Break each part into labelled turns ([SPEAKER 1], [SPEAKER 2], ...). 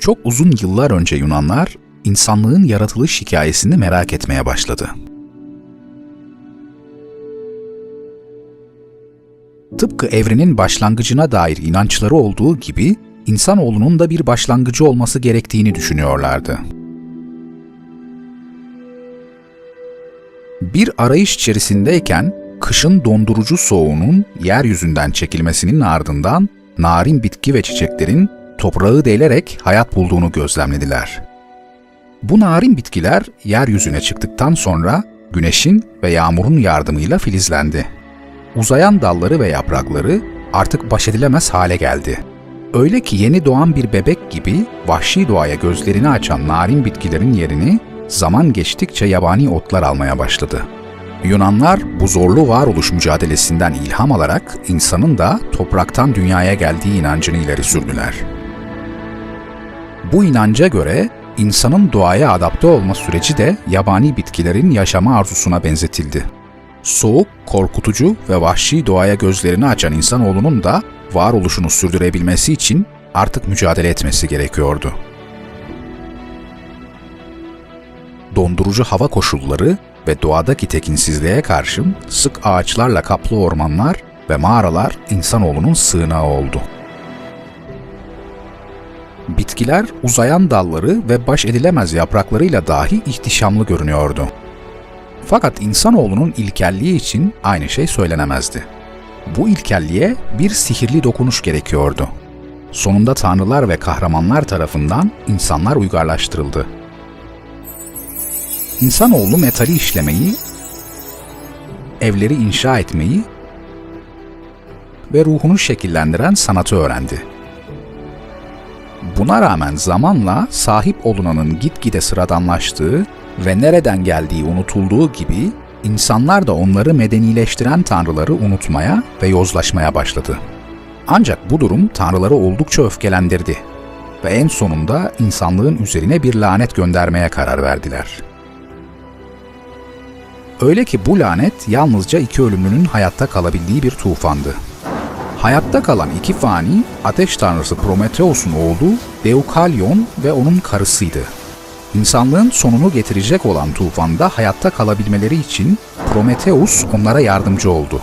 [SPEAKER 1] Çok uzun yıllar önce Yunanlar insanlığın yaratılış hikayesini merak etmeye başladı. Tıpkı evrenin başlangıcına dair inançları olduğu gibi insanoğlunun da bir başlangıcı olması gerektiğini düşünüyorlardı. Bir arayış içerisindeyken kışın dondurucu soğuğunun yeryüzünden çekilmesinin ardından narin bitki ve çiçeklerin toprağı delerek hayat bulduğunu gözlemlediler. Bu narin bitkiler yeryüzüne çıktıktan sonra güneşin ve yağmurun yardımıyla filizlendi. Uzayan dalları ve yaprakları artık baş edilemez hale geldi. Öyle ki yeni doğan bir bebek gibi vahşi doğaya gözlerini açan narin bitkilerin yerini zaman geçtikçe yabani otlar almaya başladı. Yunanlar bu zorlu varoluş mücadelesinden ilham alarak insanın da topraktan dünyaya geldiği inancını ileri sürdüler. Bu inanca göre insanın doğaya adapte olma süreci de yabani bitkilerin yaşama arzusuna benzetildi. Soğuk, korkutucu ve vahşi doğaya gözlerini açan insanoğlunun da varoluşunu sürdürebilmesi için artık mücadele etmesi gerekiyordu. Dondurucu hava koşulları ve doğadaki tekinsizliğe karşın sık ağaçlarla kaplı ormanlar ve mağaralar insanoğlunun sığınağı oldu. Bitkiler uzayan dalları ve baş edilemez yapraklarıyla dahi ihtişamlı görünüyordu. Fakat insanoğlunun ilkelliği için aynı şey söylenemezdi. Bu ilkelliğe bir sihirli dokunuş gerekiyordu. Sonunda tanrılar ve kahramanlar tarafından insanlar uygarlaştırıldı. İnsanoğlu metali işlemeyi, evleri inşa etmeyi ve ruhunu şekillendiren sanatı öğrendi. Buna rağmen zamanla sahip olunanın gitgide sıradanlaştığı ve nereden geldiği unutulduğu gibi insanlar da onları medenileştiren tanrıları unutmaya ve yozlaşmaya başladı. Ancak bu durum tanrıları oldukça öfkelendirdi ve en sonunda insanlığın üzerine bir lanet göndermeye karar verdiler. Öyle ki bu lanet yalnızca iki ölümlünün hayatta kalabildiği bir tufandı. Hayatta kalan iki fani, ateş tanrısı Prometheus'un oğlu Deukalyon ve onun karısıydı. İnsanlığın sonunu getirecek olan tufanda hayatta kalabilmeleri için Prometheus onlara yardımcı oldu.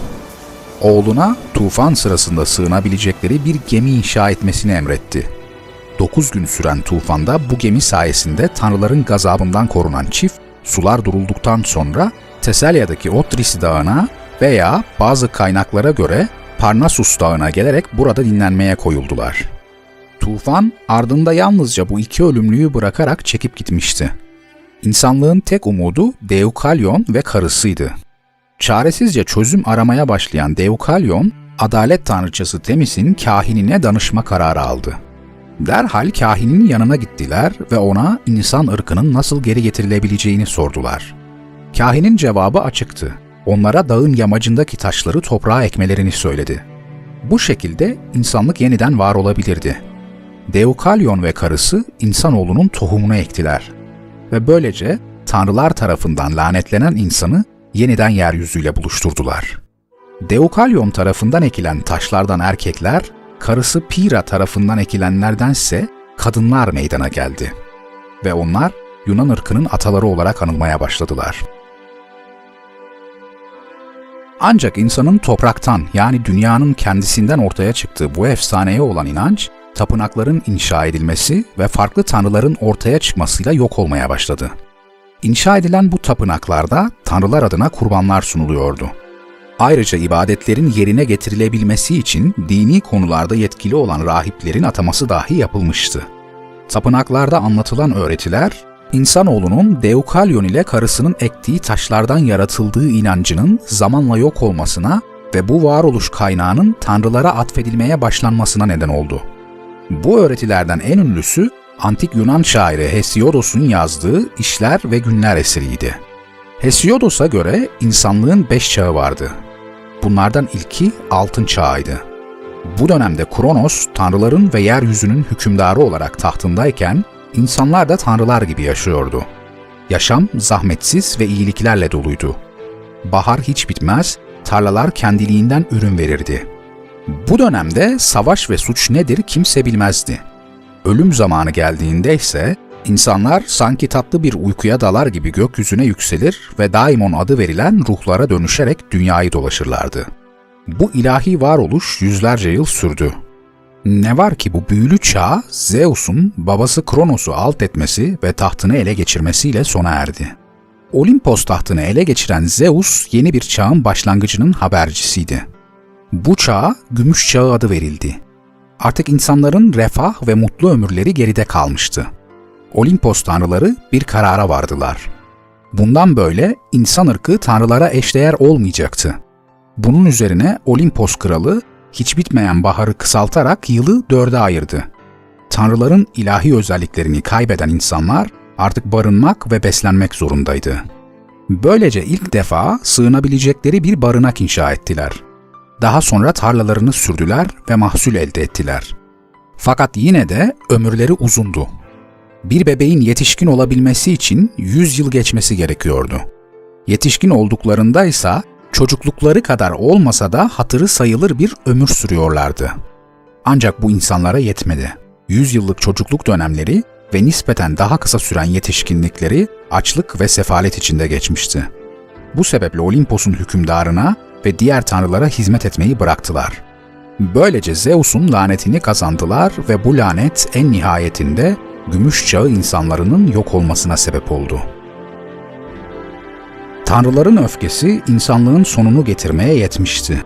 [SPEAKER 1] Oğluna tufan sırasında sığınabilecekleri bir gemi inşa etmesini emretti. 9 gün süren tufanda bu gemi sayesinde tanrıların gazabından korunan çift, sular durulduktan sonra Teselya'daki Otris Dağı'na veya bazı kaynaklara göre Parnassus Dağı'na gelerek burada dinlenmeye koyuldular. Tufan ardında yalnızca bu iki ölümlüyü bırakarak çekip gitmişti. İnsanlığın tek umudu Deukalyon ve karısıydı. Çaresizce çözüm aramaya başlayan Deukalyon, adalet tanrıçası Temis'in kahinine danışma kararı aldı. Derhal kahinin yanına gittiler ve ona insan ırkının nasıl geri getirilebileceğini sordular. Kahinin cevabı açıktı. Onlara dağın yamacındaki taşları toprağa ekmelerini söyledi. Bu şekilde insanlık yeniden var olabilirdi. Deukalyon ve karısı insanoğlunun tohumunu ektiler. Ve böylece tanrılar tarafından lanetlenen insanı yeniden yeryüzüyle buluşturdular. Deukalyon tarafından ekilen taşlardan erkekler, karısı Pira tarafından ekilenlerdense kadınlar meydana geldi. Ve onlar Yunan ırkının ataları olarak anılmaya başladılar. Ancak insanın topraktan yani dünyanın kendisinden ortaya çıktığı bu efsaneye olan inanç, tapınakların inşa edilmesi ve farklı tanrıların ortaya çıkmasıyla yok olmaya başladı. İnşa edilen bu tapınaklarda tanrılar adına kurbanlar sunuluyordu. Ayrıca ibadetlerin yerine getirilebilmesi için dini konularda yetkili olan rahiplerin ataması dahi yapılmıştı. Tapınaklarda anlatılan öğretiler, insanoğlunun Deukalyon ile karısının ektiği taşlardan yaratıldığı inancının zamanla yok olmasına ve bu varoluş kaynağının tanrılara atfedilmeye başlanmasına neden oldu. Bu öğretilerden en ünlüsü antik Yunan şairi Hesiodos'un yazdığı İşler ve Günler eseriydi. Hesiodos'a göre insanlığın beş çağı vardı. Bunlardan ilki altın çağıydı. Bu dönemde Kronos, tanrıların ve yeryüzünün hükümdarı olarak tahtındayken, insanlar da tanrılar gibi yaşıyordu. Yaşam zahmetsiz ve iyiliklerle doluydu. Bahar hiç bitmez, tarlalar kendiliğinden ürün verirdi. Bu dönemde savaş ve suç nedir kimse bilmezdi. Ölüm zamanı geldiğinde ise insanlar sanki tatlı bir uykuya dalar gibi gökyüzüne yükselir ve daimon adı verilen ruhlara dönüşerek dünyayı dolaşırlardı. Bu ilahi varoluş yüzlerce yıl sürdü. Ne var ki bu büyülü çağ Zeus'un babası Kronos'u alt etmesi ve tahtını ele geçirmesiyle sona erdi. Olimpos tahtını ele geçiren Zeus yeni bir çağın başlangıcının habercisiydi. Bu çağa Gümüş Çağı adı verildi. Artık insanların refah ve mutlu ömürleri geride kalmıştı. Olimpos tanrıları bir karara vardılar. Bundan böyle insan ırkı tanrılara eşdeğer olmayacaktı. Bunun üzerine Olimpos kralı hiç bitmeyen baharı kısaltarak yılı dörde ayırdı. Tanrıların ilahi özelliklerini kaybeden insanlar artık barınmak ve beslenmek zorundaydı. Böylece ilk defa sığınabilecekleri bir barınak inşa ettiler. Daha sonra tarlalarını sürdüler ve mahsul elde ettiler. Fakat yine de ömürleri uzundu. Bir bebeğin yetişkin olabilmesi için 100 yıl geçmesi gerekiyordu. Yetişkin olduklarında ise çocuklukları kadar olmasa da hatırı sayılır bir ömür sürüyorlardı. Ancak bu insanlara yetmedi. 100 yıllık çocukluk dönemleri ve nispeten daha kısa süren yetişkinlikleri açlık ve sefalet içinde geçmişti. Bu sebeple Olimpos'un hükümdarına ve diğer tanrılara hizmet etmeyi bıraktılar. Böylece Zeus'un lanetini kazandılar ve bu lanet en nihayetinde gümüş çağı insanlarının yok olmasına sebep oldu. Tanrıların öfkesi insanlığın sonunu getirmeye yetmişti.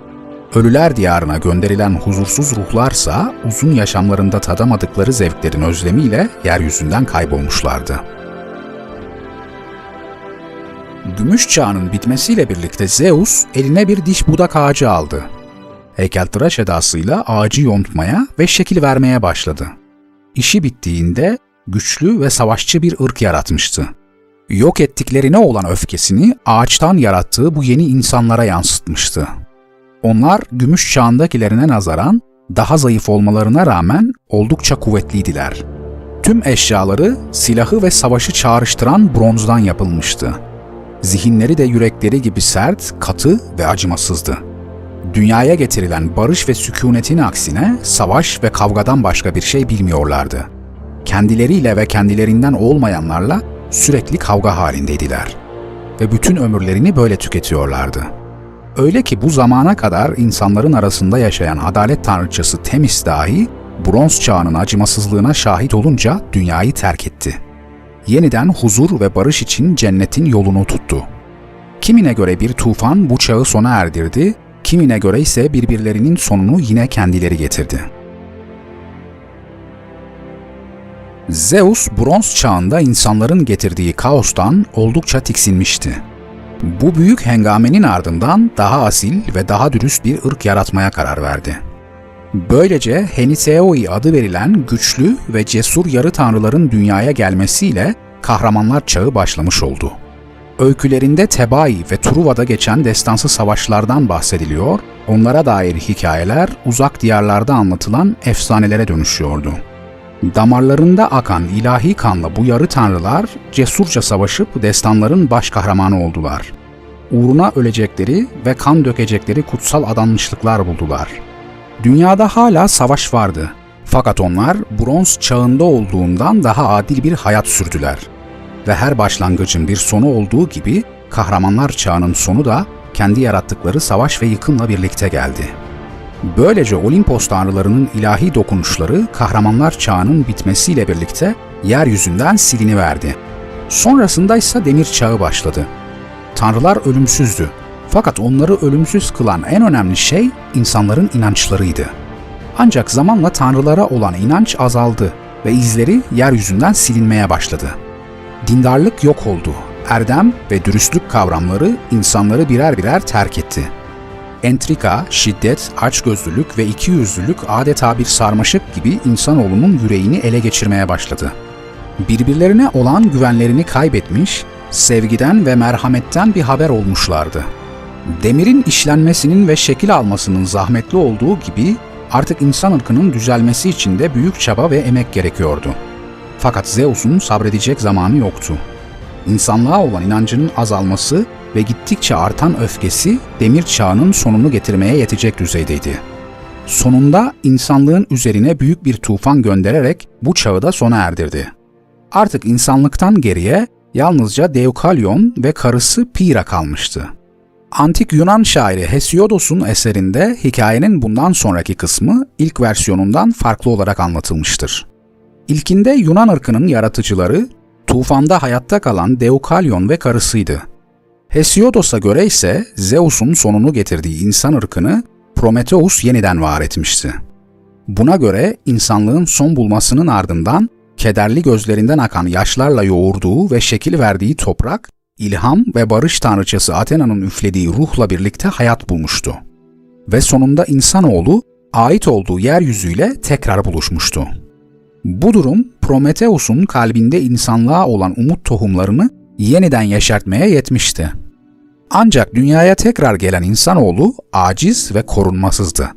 [SPEAKER 1] Ölüler diyarına gönderilen huzursuz ruhlarsa uzun yaşamlarında tadamadıkları zevklerin özlemiyle yeryüzünden kaybolmuşlardı. Gümüş çağının bitmesiyle birlikte Zeus eline bir diş budak ağacı aldı. Heykeltıraş edasıyla ağacı yontmaya ve şekil vermeye başladı. İşi bittiğinde güçlü ve savaşçı bir ırk yaratmıştı. Yok ettiklerine olan öfkesini ağaçtan yarattığı bu yeni insanlara yansıtmıştı. Onlar gümüş çağındakilerine nazaran daha zayıf olmalarına rağmen oldukça kuvvetliydiler. Tüm eşyaları, silahı ve savaşı çağrıştıran bronzdan yapılmıştı. Zihinleri de yürekleri gibi sert, katı ve acımasızdı. Dünyaya getirilen barış ve sükunetin aksine savaş ve kavgadan başka bir şey bilmiyorlardı. Kendileriyle ve kendilerinden olmayanlarla sürekli kavga halindeydiler ve bütün ömürlerini böyle tüketiyorlardı.'' Öyle ki bu zamana kadar insanların arasında yaşayan adalet tanrıçası Temis dahi bronz çağının acımasızlığına şahit olunca dünyayı terk etti. Yeniden huzur ve barış için cennetin yolunu tuttu. Kimine göre bir tufan bu çağı sona erdirdi, kimine göre ise birbirlerinin sonunu yine kendileri getirdi. Zeus bronz çağında insanların getirdiği kaostan oldukça tiksinmişti bu büyük hengamenin ardından daha asil ve daha dürüst bir ırk yaratmaya karar verdi. Böylece Heniseoi adı verilen güçlü ve cesur yarı tanrıların dünyaya gelmesiyle kahramanlar çağı başlamış oldu. Öykülerinde Tebai ve Truva'da geçen destansı savaşlardan bahsediliyor, onlara dair hikayeler uzak diyarlarda anlatılan efsanelere dönüşüyordu. Damarlarında akan ilahi kanla bu yarı tanrılar cesurca savaşıp destanların baş kahramanı oldular. Uğruna ölecekleri ve kan dökecekleri kutsal adanmışlıklar buldular. Dünyada hala savaş vardı. Fakat onlar bronz çağında olduğundan daha adil bir hayat sürdüler. Ve her başlangıcın bir sonu olduğu gibi kahramanlar çağının sonu da kendi yarattıkları savaş ve yıkımla birlikte geldi.'' Böylece Olimpos tanrılarının ilahi dokunuşları kahramanlar çağının bitmesiyle birlikte yeryüzünden siliniverdi. Sonrasında ise demir çağı başladı. Tanrılar ölümsüzdü. Fakat onları ölümsüz kılan en önemli şey insanların inançlarıydı. Ancak zamanla tanrılara olan inanç azaldı ve izleri yeryüzünden silinmeye başladı. Dindarlık yok oldu. Erdem ve dürüstlük kavramları insanları birer birer terk etti.'' Entrika, şiddet, açgözlülük ve ikiyüzlülük adeta bir sarmaşık gibi insanoğlunun yüreğini ele geçirmeye başladı. Birbirlerine olan güvenlerini kaybetmiş, sevgiden ve merhametten bir haber olmuşlardı. Demirin işlenmesinin ve şekil almasının zahmetli olduğu gibi artık insan ırkının düzelmesi için de büyük çaba ve emek gerekiyordu. Fakat Zeus'un sabredecek zamanı yoktu. İnsanlığa olan inancının azalması ve gittikçe artan öfkesi demir çağının sonunu getirmeye yetecek düzeydeydi. Sonunda insanlığın üzerine büyük bir tufan göndererek bu çağı da sona erdirdi. Artık insanlıktan geriye yalnızca Deukalyon ve karısı Pira kalmıştı. Antik Yunan şairi Hesiodos'un eserinde hikayenin bundan sonraki kısmı ilk versiyonundan farklı olarak anlatılmıştır. İlkinde Yunan ırkının yaratıcıları tufanda hayatta kalan Deukalyon ve karısıydı. Hesiodos'a göre ise Zeus'un sonunu getirdiği insan ırkını Prometheus yeniden var etmişti. Buna göre insanlığın son bulmasının ardından kederli gözlerinden akan yaşlarla yoğurduğu ve şekil verdiği toprak, ilham ve barış tanrıçası Athena'nın üflediği ruhla birlikte hayat bulmuştu. Ve sonunda insanoğlu ait olduğu yeryüzüyle tekrar buluşmuştu. Bu durum Prometheus'un kalbinde insanlığa olan umut tohumlarını yeniden yeşertmeye yetmişti. Ancak dünyaya tekrar gelen insanoğlu aciz ve korunmasızdı.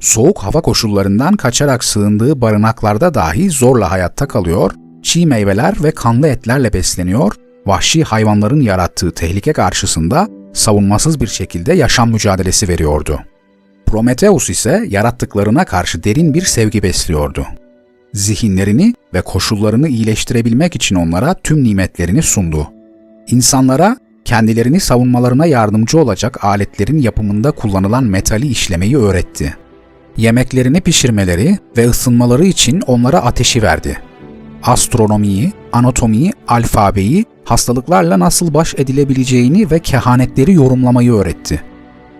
[SPEAKER 1] Soğuk hava koşullarından kaçarak sığındığı barınaklarda dahi zorla hayatta kalıyor, çiğ meyveler ve kanlı etlerle besleniyor, vahşi hayvanların yarattığı tehlike karşısında savunmasız bir şekilde yaşam mücadelesi veriyordu. Prometheus ise yarattıklarına karşı derin bir sevgi besliyordu. Zihinlerini ve koşullarını iyileştirebilmek için onlara tüm nimetlerini sundu. İnsanlara kendilerini savunmalarına yardımcı olacak aletlerin yapımında kullanılan metali işlemeyi öğretti. Yemeklerini pişirmeleri ve ısınmaları için onlara ateşi verdi. Astronomiyi, anatomiyi, alfabeyi, hastalıklarla nasıl baş edilebileceğini ve kehanetleri yorumlamayı öğretti.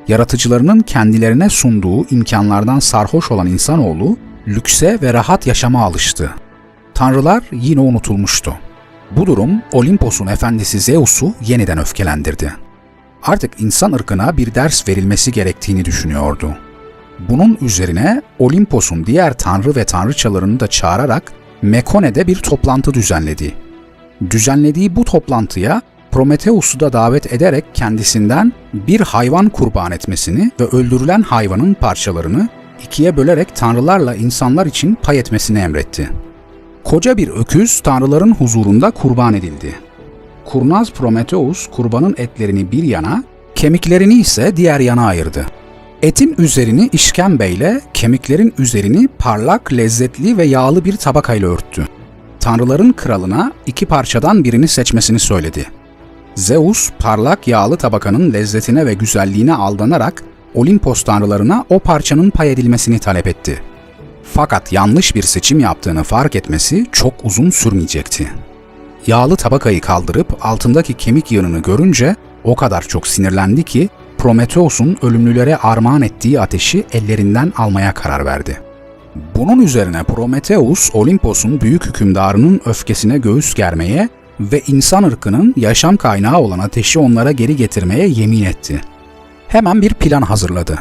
[SPEAKER 1] Yaratıcılarının kendilerine sunduğu imkanlardan sarhoş olan insanoğlu, lükse ve rahat yaşama alıştı. Tanrılar yine unutulmuştu. Bu durum Olimpos'un efendisi Zeus'u yeniden öfkelendirdi. Artık insan ırkına bir ders verilmesi gerektiğini düşünüyordu. Bunun üzerine Olimpos'un diğer tanrı ve tanrıçalarını da çağırarak Mekone'de bir toplantı düzenledi. Düzenlediği bu toplantıya Prometheus'u da davet ederek kendisinden bir hayvan kurban etmesini ve öldürülen hayvanın parçalarını ikiye bölerek tanrılarla insanlar için pay etmesini emretti. Koca bir öküz tanrıların huzurunda kurban edildi. Kurnaz Prometheus kurbanın etlerini bir yana, kemiklerini ise diğer yana ayırdı. Etin üzerini işkembeyle, kemiklerin üzerini parlak, lezzetli ve yağlı bir tabakayla örttü. Tanrıların kralına iki parçadan birini seçmesini söyledi. Zeus, parlak yağlı tabakanın lezzetine ve güzelliğine aldanarak Olimpos tanrılarına o parçanın pay edilmesini talep etti. Fakat yanlış bir seçim yaptığını fark etmesi çok uzun sürmeyecekti. Yağlı tabakayı kaldırıp altındaki kemik yığınını görünce o kadar çok sinirlendi ki Prometheus'un ölümlülere armağan ettiği ateşi ellerinden almaya karar verdi. Bunun üzerine Prometheus, Olimpos'un büyük hükümdarının öfkesine göğüs germeye ve insan ırkının yaşam kaynağı olan ateşi onlara geri getirmeye yemin etti. Hemen bir plan hazırladı.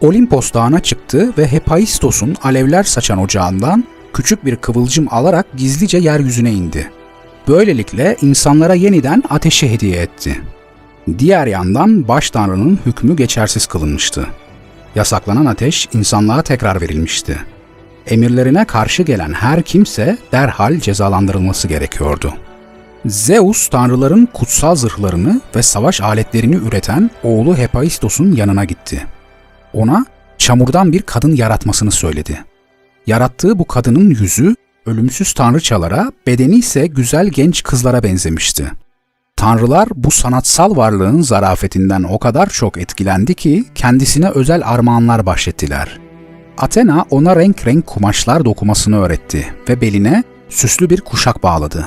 [SPEAKER 1] Olimpos dağına çıktı ve Hephaistos'un alevler saçan ocağından küçük bir kıvılcım alarak gizlice yeryüzüne indi. Böylelikle insanlara yeniden ateşi hediye etti. Diğer yandan baş tanrının hükmü geçersiz kılınmıştı. Yasaklanan ateş insanlığa tekrar verilmişti. Emirlerine karşı gelen her kimse derhal cezalandırılması gerekiyordu. Zeus tanrıların kutsal zırhlarını ve savaş aletlerini üreten oğlu Hephaistos'un yanına gitti. Ona çamurdan bir kadın yaratmasını söyledi. Yarattığı bu kadının yüzü ölümsüz tanrıçalara, bedeni ise güzel genç kızlara benzemişti. Tanrılar bu sanatsal varlığın zarafetinden o kadar çok etkilendi ki kendisine özel armağanlar bahşettiler. Athena ona renk renk kumaşlar dokumasını öğretti ve beline süslü bir kuşak bağladı.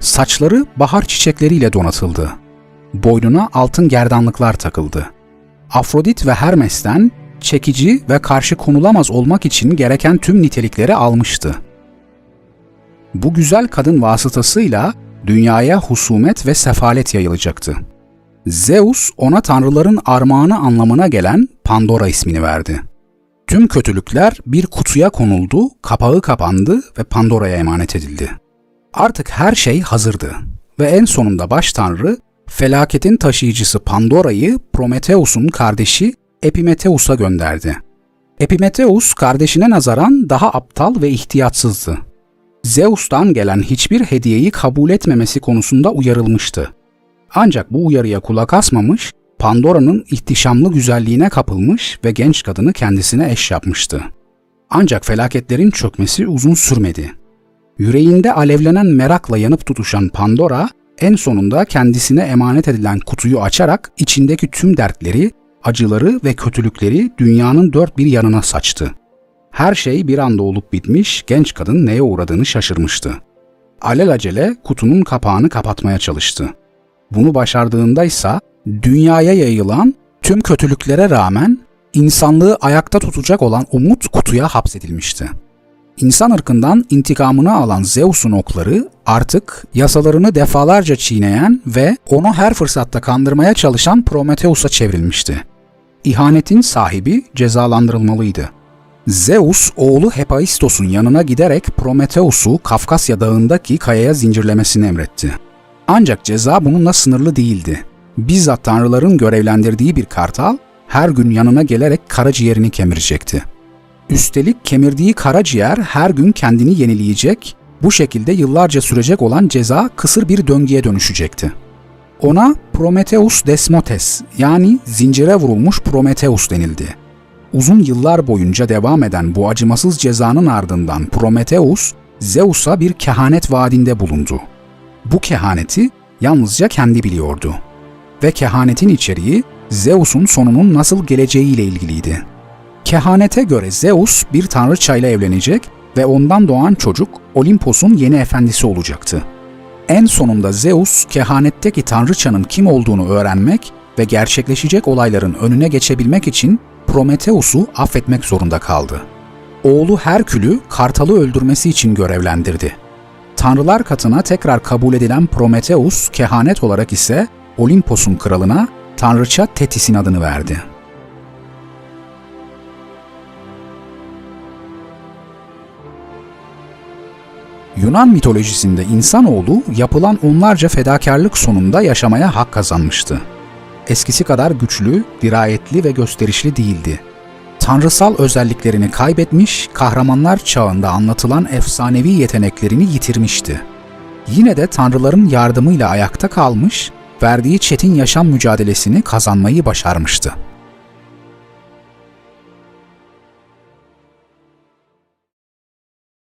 [SPEAKER 1] Saçları bahar çiçekleriyle donatıldı. Boynuna altın gerdanlıklar takıldı. Afrodit ve Hermes'ten çekici ve karşı konulamaz olmak için gereken tüm nitelikleri almıştı. Bu güzel kadın vasıtasıyla dünyaya husumet ve sefalet yayılacaktı. Zeus ona tanrıların armağanı anlamına gelen Pandora ismini verdi. Tüm kötülükler bir kutuya konuldu, kapağı kapandı ve Pandora'ya emanet edildi. Artık her şey hazırdı ve en sonunda baş tanrı felaketin taşıyıcısı Pandora'yı Prometheus'un kardeşi Epimetheus'a gönderdi. Epimetheus kardeşine nazaran daha aptal ve ihtiyatsızdı. Zeus'tan gelen hiçbir hediyeyi kabul etmemesi konusunda uyarılmıştı. Ancak bu uyarıya kulak asmamış, Pandora'nın ihtişamlı güzelliğine kapılmış ve genç kadını kendisine eş yapmıştı. Ancak felaketlerin çökmesi uzun sürmedi. Yüreğinde alevlenen merakla yanıp tutuşan Pandora, en sonunda kendisine emanet edilen kutuyu açarak içindeki tüm dertleri, acıları ve kötülükleri dünyanın dört bir yanına saçtı. Her şey bir anda olup bitmiş, genç kadın neye uğradığını şaşırmıştı. Alelacele kutunun kapağını kapatmaya çalıştı. Bunu başardığında ise dünyaya yayılan tüm kötülüklere rağmen insanlığı ayakta tutacak olan umut kutuya hapsedilmişti. İnsan ırkından intikamını alan Zeus'un okları artık yasalarını defalarca çiğneyen ve onu her fırsatta kandırmaya çalışan Prometheus'a çevrilmişti. İhanetin sahibi cezalandırılmalıydı. Zeus oğlu Hephaistos'un yanına giderek Prometheus'u Kafkasya dağındaki kayaya zincirlemesini emretti. Ancak ceza bununla sınırlı değildi. Bizzat tanrıların görevlendirdiği bir kartal her gün yanına gelerek karaciğerini kemirecekti. Üstelik kemirdiği karaciğer her gün kendini yenileyecek, bu şekilde yıllarca sürecek olan ceza kısır bir döngüye dönüşecekti. Ona Prometheus Desmotes yani zincire vurulmuş Prometheus denildi. Uzun yıllar boyunca devam eden bu acımasız cezanın ardından Prometheus, Zeus'a bir kehanet vaadinde bulundu. Bu kehaneti yalnızca kendi biliyordu. Ve kehanetin içeriği Zeus'un sonunun nasıl geleceğiyle ilgiliydi. Kehanete göre Zeus bir tanrıçayla evlenecek ve ondan doğan çocuk Olimpos'un yeni efendisi olacaktı. En sonunda Zeus, kehanetteki tanrıçanın kim olduğunu öğrenmek ve gerçekleşecek olayların önüne geçebilmek için Prometheus'u affetmek zorunda kaldı. Oğlu Herkül'ü Kartal'ı öldürmesi için görevlendirdi. Tanrılar katına tekrar kabul edilen Prometheus, kehanet olarak ise Olimpos'un kralına tanrıça Tetis'in adını verdi. Yunan mitolojisinde insanoğlu yapılan onlarca fedakarlık sonunda yaşamaya hak kazanmıştı. Eskisi kadar güçlü, dirayetli ve gösterişli değildi. Tanrısal özelliklerini kaybetmiş, kahramanlar çağında anlatılan efsanevi yeteneklerini yitirmişti. Yine de tanrıların yardımıyla ayakta kalmış, verdiği çetin yaşam mücadelesini kazanmayı başarmıştı.